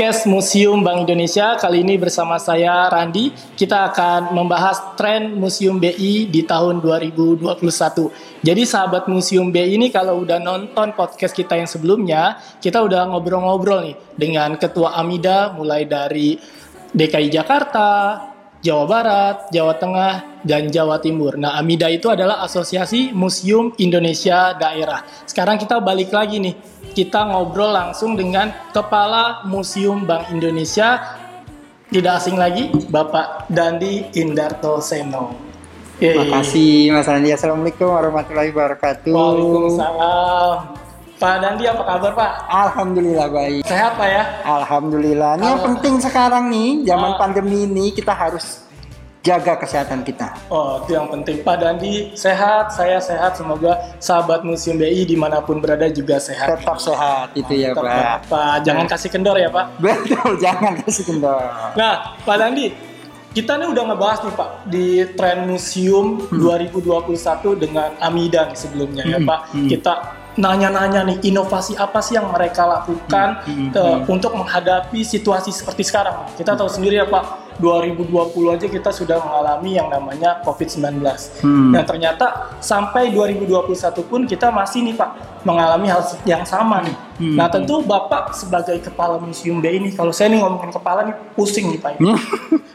podcast Museum Bank Indonesia. Kali ini bersama saya Randi, kita akan membahas tren Museum BI di tahun 2021. Jadi sahabat Museum BI ini kalau udah nonton podcast kita yang sebelumnya, kita udah ngobrol-ngobrol nih dengan Ketua Amida mulai dari DKI Jakarta, Jawa Barat, Jawa Tengah, dan Jawa Timur. Nah, AMIDA itu adalah Asosiasi Museum Indonesia Daerah. Sekarang kita balik lagi nih, kita ngobrol langsung dengan Kepala Museum Bank Indonesia, tidak asing lagi, Bapak Dandi Indarto Seno. Terima kasih Mas Andi. Assalamualaikum warahmatullahi wabarakatuh. Waalaikumsalam. Pak Dandi apa kabar Pak? Alhamdulillah baik. Sehat Pak ya? Alhamdulillah. Ini yang penting sekarang nih, zaman Ah. pandemi ini kita harus jaga kesehatan kita. Oh, itu yang penting. Pak Dandi sehat, saya sehat. Semoga sahabat Museum BI di mana pun berada juga sehat. Tetap sehat itu ya Tetap, Pak. Pak. Jangan kasih kendor ya Pak. Betul, jangan kasih kendor. Nah, Pak Dandi, kita nih udah ngebahas nih Pak di tren museum 2021 dengan Amida nih sebelumnya ya Hmm, Pak. hmm. Kita nanya-nanya nih inovasi apa sih yang mereka lakukan Hmm, hmm, eh, hmm. untuk menghadapi situasi seperti sekarang. Kita tahu sendiri ya Pak, 2020 aja kita sudah mengalami yang namanya COVID-19. Hmm. Dan ternyata sampai 2021 pun kita masih nih Pak mengalami hal yang sama nih. Hmm. Nah tentu Bapak sebagai kepala museum BI ini, kalau saya nih ngomongin kepala nih pusing nih Pak. Hmm.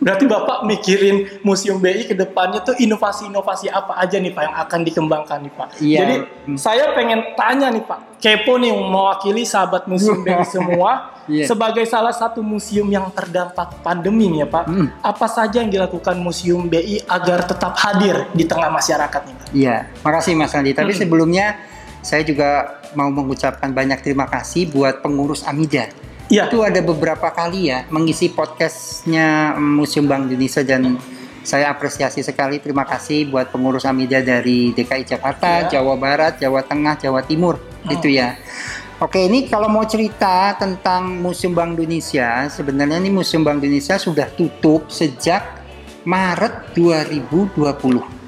Berarti Bapak mikirin museum BI ke depannya tuh inovasi-inovasi apa aja nih Pak yang akan dikembangkan nih Pak. Iya. Jadi Hmm. saya pengen tanya nih Pak, kepo nih mewakili sahabat museum BI semua. Iya. Sebagai salah satu museum yang terdampak pandemi nih ya Pak, Hmm. apa saja yang dilakukan museum BI agar tetap hadir di tengah masyarakat nih Pak? Iya, makasih Mas Andi. Tapi Hmm. sebelumnya saya juga mau mengucapkan banyak terima kasih buat pengurus Amida. Iya. Itu ada beberapa kali ya mengisi podcastnya Museum Bank Indonesia dan saya apresiasi sekali. Terima kasih buat pengurus Amida dari DKI Jakarta, Iya. Jawa Barat, Jawa Tengah, Jawa Timur. Hmm. Itu ya. Oke, ini kalau mau cerita tentang Museum Bank Indonesia, sebenarnya ini Museum Bank Indonesia sudah tutup sejak Maret 2020.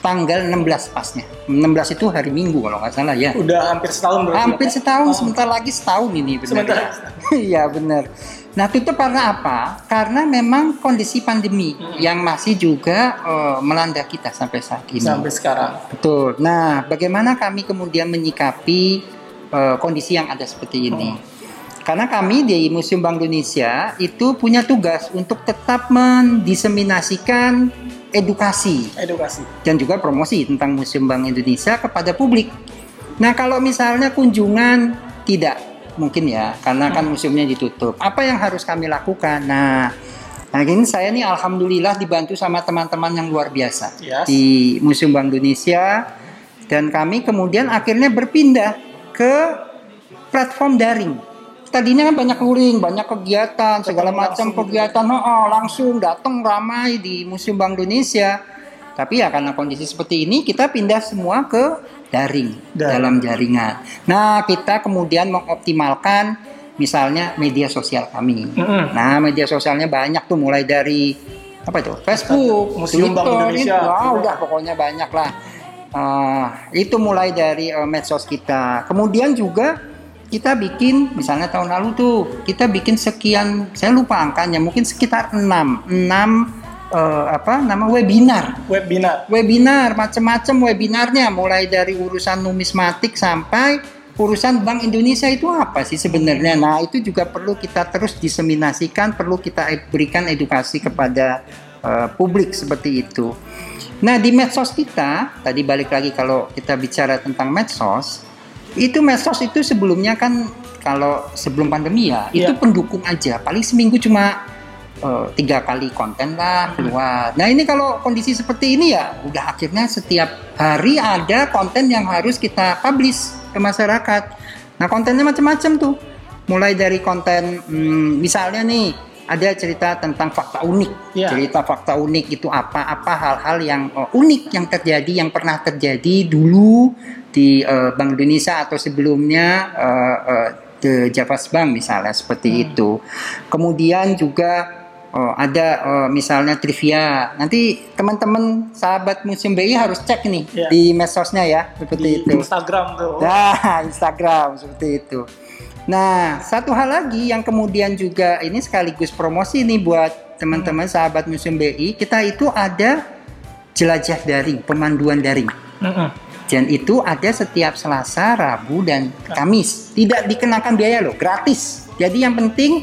Tanggal 16 pasnya. 16 itu hari Minggu kalau nggak salah ya. Udah hampir setahun berarti. Hampir ya, setahun, Oh. sebentar lagi setahun ini benar. Sebentar. Iya benar. Nah tutup karena apa? Karena memang kondisi pandemi Hmm. yang masih juga eh, melanda kita sampai saat ini. Sampai sekarang. Betul. Nah bagaimana kami kemudian menyikapi eh, kondisi yang ada seperti ini? Hmm. Karena kami di Museum Bank Indonesia itu punya tugas untuk tetap mendiseminasikan edukasi Edukasi. dan juga promosi tentang Museum Bank Indonesia kepada publik. Nah, kalau misalnya kunjungan tidak mungkin ya, karena kan museumnya ditutup. Apa yang harus kami lakukan? Nah, nah ini saya nih alhamdulillah dibantu sama teman-teman yang luar biasa Yes. di Museum Bank Indonesia dan kami kemudian akhirnya berpindah ke platform daring. Tadinya kan banyak luring, banyak kegiatan, segala macam gitu. kegiatan, oh, oh, langsung datang ramai di Museum Bank Indonesia. Tapi ya karena kondisi seperti ini kita pindah semua ke daring, Daring. dalam jaringan. Nah, kita kemudian mengoptimalkan misalnya media sosial kami. Mm-mm. Nah, media sosialnya banyak tuh mulai dari apa itu? Facebook, Museum Bank Twitter, Indonesia. itu, ah, udah pokoknya banyak lah. Ah, itu mulai dari eh, medsos kita. Kemudian juga kita bikin misalnya tahun lalu tuh kita bikin sekian saya lupa angkanya mungkin sekitar 6 6 eh, apa nama webinar. Webinar. webinar macam-macam webinarnya mulai dari urusan numismatik sampai urusan Bank Indonesia itu apa sih sebenarnya? Nah itu juga perlu kita terus diseminasikan perlu kita ed- berikan edukasi kepada eh, publik seperti itu. Nah di medsos kita tadi balik lagi kalau kita bicara tentang medsos itu medsos itu sebelumnya kan kalau sebelum pandemi ya itu Iya. pendukung aja paling seminggu cuma eh, tiga kali konten lah keluar. Nah ini kalau kondisi seperti ini ya udah akhirnya setiap hari ada konten yang harus kita publish ke masyarakat. Nah kontennya macam-macam tuh, mulai dari konten hmm, misalnya nih ada cerita tentang fakta unik, Iya. cerita fakta unik itu apa-apa hal-hal yang eh, unik yang terjadi yang pernah terjadi dulu di eh, Bank Indonesia atau sebelumnya eh, eh, The Javas Bank misalnya seperti itu. Kemudian juga Oh, ada oh, misalnya trivia. Nanti teman-teman sahabat Museum BI harus cek nih Iya. di medsosnya ya, seperti Di itu. Instagram tuh. Nah, Instagram seperti itu. Nah, satu hal lagi yang kemudian juga ini sekaligus promosi nih buat teman-teman Hmm. sahabat Museum BI, kita itu ada jelajah daring, pemanduan daring. Dan itu ada setiap Selasa, Rabu, dan Kamis. Tidak dikenakan biaya loh, gratis. Jadi yang penting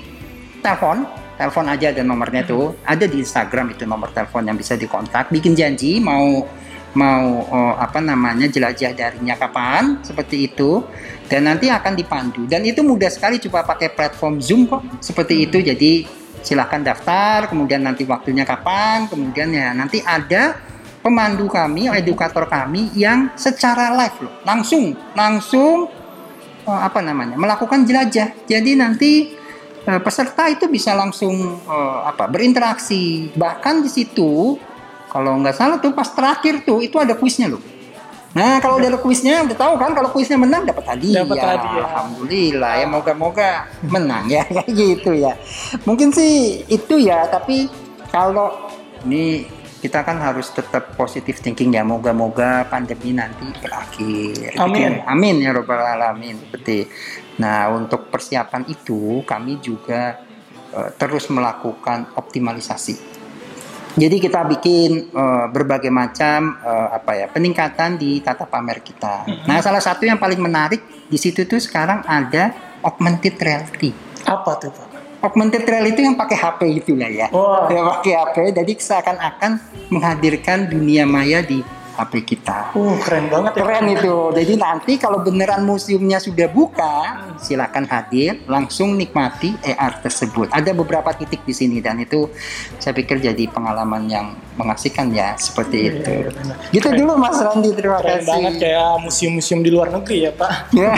telepon, telepon aja dan nomornya tuh ada di Instagram itu nomor telepon yang bisa dikontak. Bikin janji mau mau oh, apa namanya jelajah daringnya kapan seperti itu. Dan nanti akan dipandu. Dan itu mudah sekali coba pakai platform Zoom kok seperti itu. Jadi silahkan daftar kemudian nanti waktunya kapan kemudian ya nanti ada pemandu kami edukator kami yang secara live loh langsung langsung eh, apa namanya melakukan jelajah. Jadi nanti eh, peserta itu bisa langsung eh, apa berinteraksi. Bahkan di situ kalau nggak salah tuh pas terakhir tuh itu ada kuisnya loh. Nah kalau udah ada kuisnya udah tahu kan kalau kuisnya menang dapat hadiah. Dapat hadiah. alhamdulillah ya moga-moga menang ya kayak gitu ya. Mungkin sih itu ya tapi kalau ini kita kan harus tetap positif thinking ya moga-moga pandemi nanti berakhir. Amin. amin ya robbal alamin seperti. Nah untuk persiapan itu kami juga eh, terus melakukan optimalisasi jadi kita bikin eh, berbagai macam eh, apa ya peningkatan di tata pamer kita. Nah, salah satu yang paling menarik di situ tuh sekarang ada augmented reality. Apa tuh Pak? Augmented reality yang pakai HP itu lah ya. Wah. Yang pakai HP, jadi seakan-akan menghadirkan dunia maya di HP kita. Uh, keren banget ya. Keren itu. Jadi nanti kalau beneran museumnya sudah buka, silakan hadir, langsung nikmati AR tersebut. Ada beberapa titik di sini dan itu saya pikir jadi pengalaman yang mengasihkan ya seperti Iya, itu. iya. Gitu Keren. dulu Mas Randi, terima Keren kasih. banget kayak museum-museum di luar negeri ya Pak. Ya.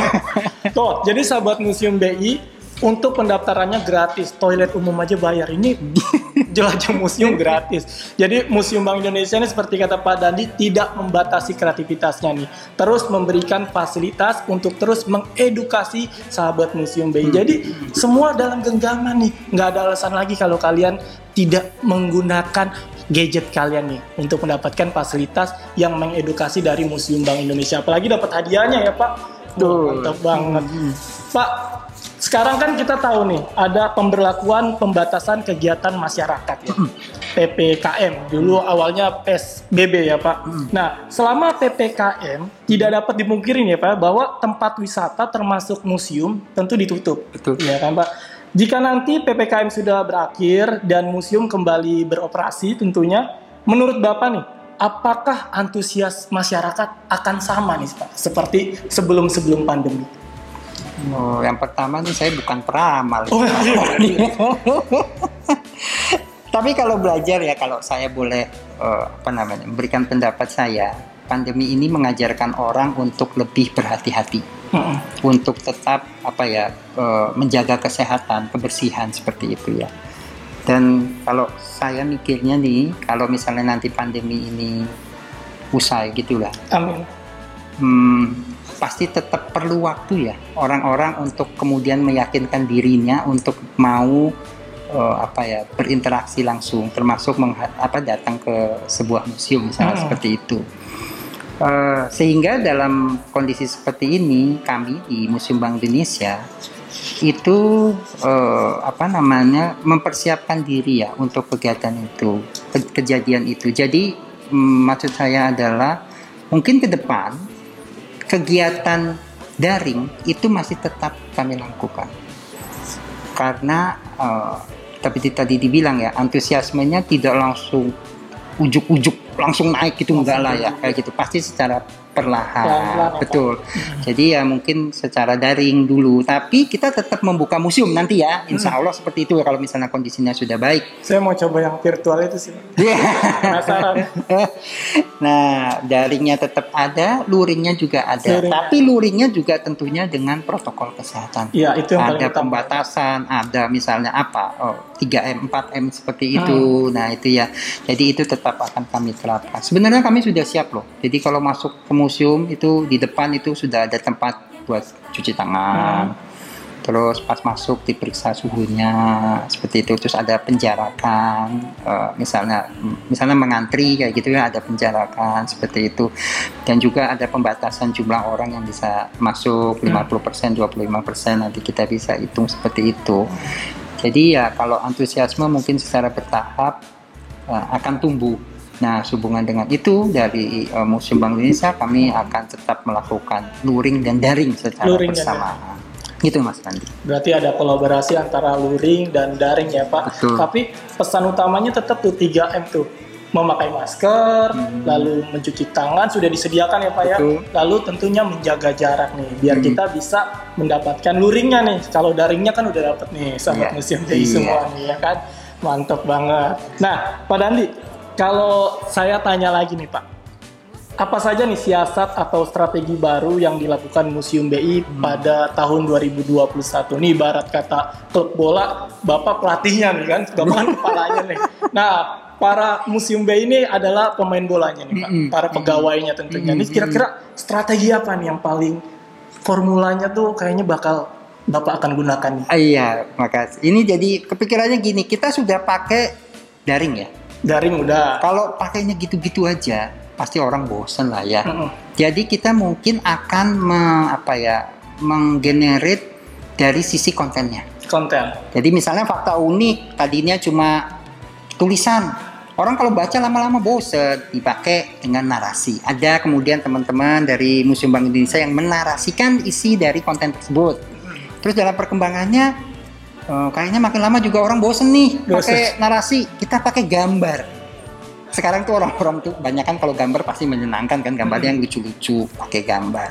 Tuh, jadi sahabat Museum BI untuk pendaftarannya gratis, toilet umum aja bayar. Ini jelajah museum gratis. Jadi Museum Bank Indonesia ini seperti kata Pak Dandi tidak membatasi kreativitasnya nih. Terus memberikan fasilitas untuk terus mengedukasi sahabat Museum BI. Jadi semua dalam genggaman nih. Nggak ada alasan lagi kalau kalian tidak menggunakan gadget kalian nih untuk mendapatkan fasilitas yang mengedukasi dari Museum Bank Indonesia. Apalagi dapat hadiahnya ya Pak. Tuh, mantap banget. Pak, sekarang kan kita tahu nih ada pemberlakuan pembatasan kegiatan masyarakat ya. PPKM. Dulu awalnya PSBB ya, Pak. Nah, selama PPKM tidak dapat dimungkirin ya, Pak, bahwa tempat wisata termasuk museum tentu ditutup. Betul. Ya kan, Pak? Jika nanti PPKM sudah berakhir dan museum kembali beroperasi tentunya menurut Bapak nih Apakah antusias masyarakat akan sama nih Pak seperti sebelum-sebelum pandemi? Oh, yang pertama nih saya bukan peramal. Oh, iya. Tapi kalau belajar ya kalau saya boleh eh, apa namanya memberikan pendapat saya, pandemi ini mengajarkan orang untuk lebih berhati-hati, Mm-mm. untuk tetap apa ya eh, menjaga kesehatan, kebersihan seperti itu ya. Dan kalau saya mikirnya nih, kalau misalnya nanti pandemi ini usai gitulah, Amin. hmm, pasti tetap perlu waktu ya orang-orang untuk kemudian meyakinkan dirinya untuk mau eh, apa ya berinteraksi langsung termasuk apa datang ke sebuah museum misalnya Hmm. seperti itu Eh, sehingga dalam kondisi seperti ini kami di Museum Bank Indonesia itu eh, apa namanya mempersiapkan diri ya untuk kegiatan itu ke- kejadian itu jadi mm, maksud saya adalah mungkin ke depan kegiatan daring itu masih tetap kami lakukan. Karena eh, tapi tadi dibilang ya antusiasmenya tidak langsung ujuk-ujuk langsung naik gitu enggak lah ya kayak gitu. Pasti secara perlahan ya, betul jadi ya mungkin secara daring dulu tapi kita tetap membuka museum nanti ya insya Allah seperti itu kalau misalnya kondisinya sudah baik Saya mau coba yang virtual itu sih. Pak. Penasaran. nah, daringnya tetap ada, luringnya juga ada. Tapi luringnya juga tentunya dengan protokol kesehatan. Iya, itu yang ada utama. pembatasan, ada misalnya apa? Oh, 3M, 4M seperti Hmm. itu. Nah, itu ya. Jadi itu tetap akan kami terapkan. Sebenarnya kami sudah siap loh. Jadi kalau masuk ke museum itu di depan itu sudah ada tempat buat cuci tangan. Hmm. terus pas masuk diperiksa suhunya seperti itu. Terus ada penjarakan uh, misalnya misalnya mengantri kayak gitu ya ada penjarakan seperti itu. Dan juga ada pembatasan jumlah orang yang bisa masuk 50% 25% nanti kita bisa hitung seperti itu. Jadi ya kalau antusiasme mungkin secara bertahap uh, akan tumbuh Nah, sehubungan dengan itu dari uh, Museum Bank Indonesia kami akan tetap melakukan luring dan daring secara luring bersamaan. Gitu Mas Randi. Berarti ada kolaborasi antara luring dan daring ya Pak. Betul. Tapi pesan utamanya tetap tuh 3M tuh. Memakai masker, hmm. lalu mencuci tangan sudah disediakan ya Pak ya. Betul. ya. Lalu tentunya menjaga jarak nih biar hmm. kita bisa mendapatkan luringnya nih. Kalau daringnya kan udah dapat nih sahabat yeah. museum jadi yeah. semua nih ya kan. Mantap banget. Nah, Pak Dandi, kalau saya tanya lagi nih Pak, apa saja nih siasat atau strategi baru yang dilakukan Museum BI hmm. pada tahun 2021? Nih barat kata klub bola, Bapak pelatihnya nih kan, Bapak kan kepalanya nih. Nah, para Museum BI ini adalah pemain bolanya nih Pak, hmm. para pegawainya tentunya. Ini hmm. kira-kira strategi apa nih yang paling formulanya tuh kayaknya bakal Bapak akan gunakan nih? Iya, makasih. Ini jadi kepikirannya gini, kita sudah pakai daring ya? Daring udah. Kalau pakainya gitu-gitu aja, pasti orang bosen lah ya. Mm -hmm. Jadi kita mungkin akan me, apa ya menggenerate dari sisi kontennya. Konten. Jadi misalnya fakta unik tadinya cuma tulisan. Orang kalau baca lama-lama bosen dipakai dengan narasi. Ada kemudian teman-teman dari Museum Bank Indonesia yang menarasikan isi dari konten tersebut. Terus dalam perkembangannya uh, kayaknya makin lama juga orang bosen nih pakai narasi. Kita pakai gambar. Sekarang tuh orang-orang tuh banyak kan kalau gambar pasti menyenangkan kan gambarnya yang lucu-lucu pakai gambar.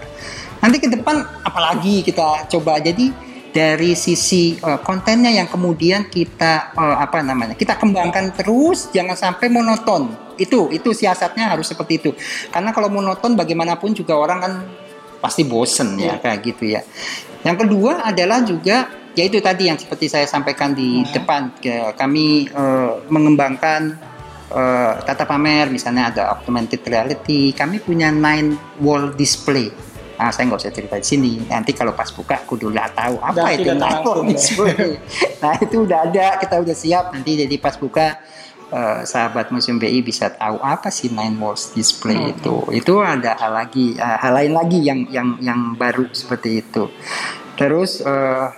Nanti ke depan apalagi kita coba. Jadi dari sisi uh, kontennya yang kemudian kita uh, apa namanya kita kembangkan terus jangan sampai monoton. Itu itu siasatnya harus seperti itu. Karena kalau monoton bagaimanapun juga orang kan pasti bosen ya iya. kayak gitu ya. Yang kedua adalah juga yaitu tadi yang seperti saya sampaikan di hmm. depan kami uh, mengembangkan uh, tata pamer misalnya ada augmented reality kami punya nine wall display Nah, saya nggak usah cerita di sini. Nanti kalau pas buka, kudu lah tahu apa itu nine wall display. nah, itu udah ada, kita udah siap. Nanti jadi pas buka, uh, sahabat Museum BI bisa tahu apa sih nine walls display hmm. itu. Itu ada hal lagi, uh, hal lain lagi yang yang yang baru seperti itu. Terus uh,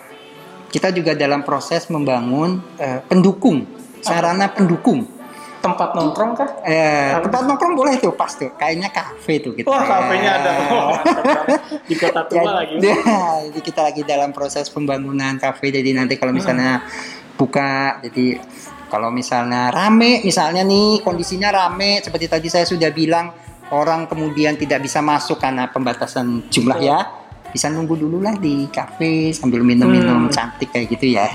kita juga dalam proses membangun uh, pendukung, sarana pendukung tempat nongkrong kah? Eh, tempat nongkrong boleh tuh pas tuh. Kayaknya kafe tuh kita. Wah, kafenya ada. Oh, di kota tua ya, lagi. Ya, jadi kita lagi dalam proses pembangunan kafe. Jadi nanti kalau misalnya hmm. buka, jadi kalau misalnya rame, misalnya nih kondisinya rame, seperti tadi saya sudah bilang, orang kemudian tidak bisa masuk karena pembatasan jumlah ya bisa nunggu dulu lah di kafe sambil minum-minum hmm. cantik kayak gitu ya.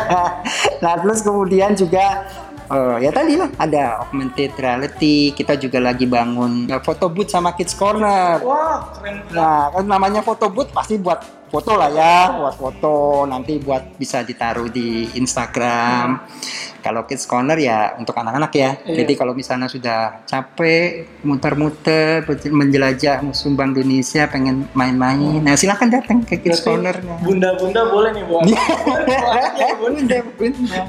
nah terus kemudian juga uh, ya tadi lah ada augmented reality kita juga lagi bangun uh, foto booth sama kids corner wah keren nah kan namanya foto booth pasti buat foto lah ya buat foto nanti buat bisa ditaruh di Instagram. Hmm. kalau kids corner ya untuk anak-anak ya. Iya. jadi kalau misalnya sudah capek muter-muter menjelajah museum Bank Indonesia pengen main-main. Nah silahkan datang ke kids corner bunda-bunda boleh nih buat bunda-bunda.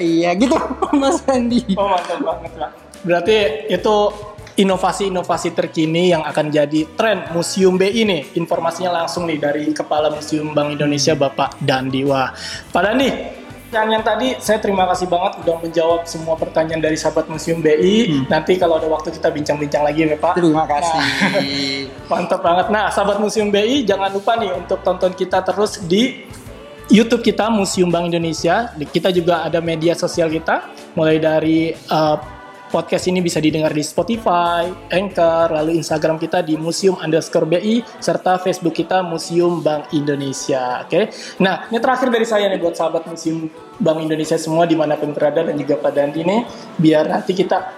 Iya gitu Mas Andi oh mantap banget lah berarti itu inovasi-inovasi terkini yang akan jadi tren Museum BI ini. Informasinya langsung nih dari Kepala Museum Bank Indonesia Bapak Dandi. Wah, Pak Dandi, yang yang tadi saya terima kasih banget udah menjawab semua pertanyaan dari sahabat Museum BI. Hmm. Nanti kalau ada waktu kita bincang-bincang lagi ya Pak. Terima kasih. Nah, mantap banget. Nah, sahabat Museum BI jangan lupa nih untuk tonton kita terus di YouTube kita Museum Bank Indonesia. Kita juga ada media sosial kita, mulai dari uh, Podcast ini bisa didengar di Spotify, Anchor, lalu Instagram kita di Museum underscore BI, serta Facebook kita Museum Bank Indonesia. Oke, okay? nah ini terakhir dari saya nih buat sahabat Museum Bank Indonesia semua di mana pun berada dan juga Pak Dandi nih, biar nanti kita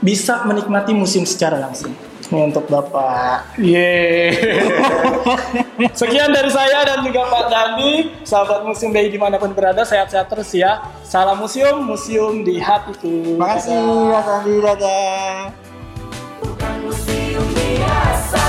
bisa menikmati museum secara langsung. Ini untuk Bapak. Yeay. Sekian dari saya dan juga Pak Dandi, sahabat Museum BI di mana pun berada, sehat-sehat terus ya. Salam museum, museum di hatiku. Makasih Mas Andi, dadah. Bukan museum biasa.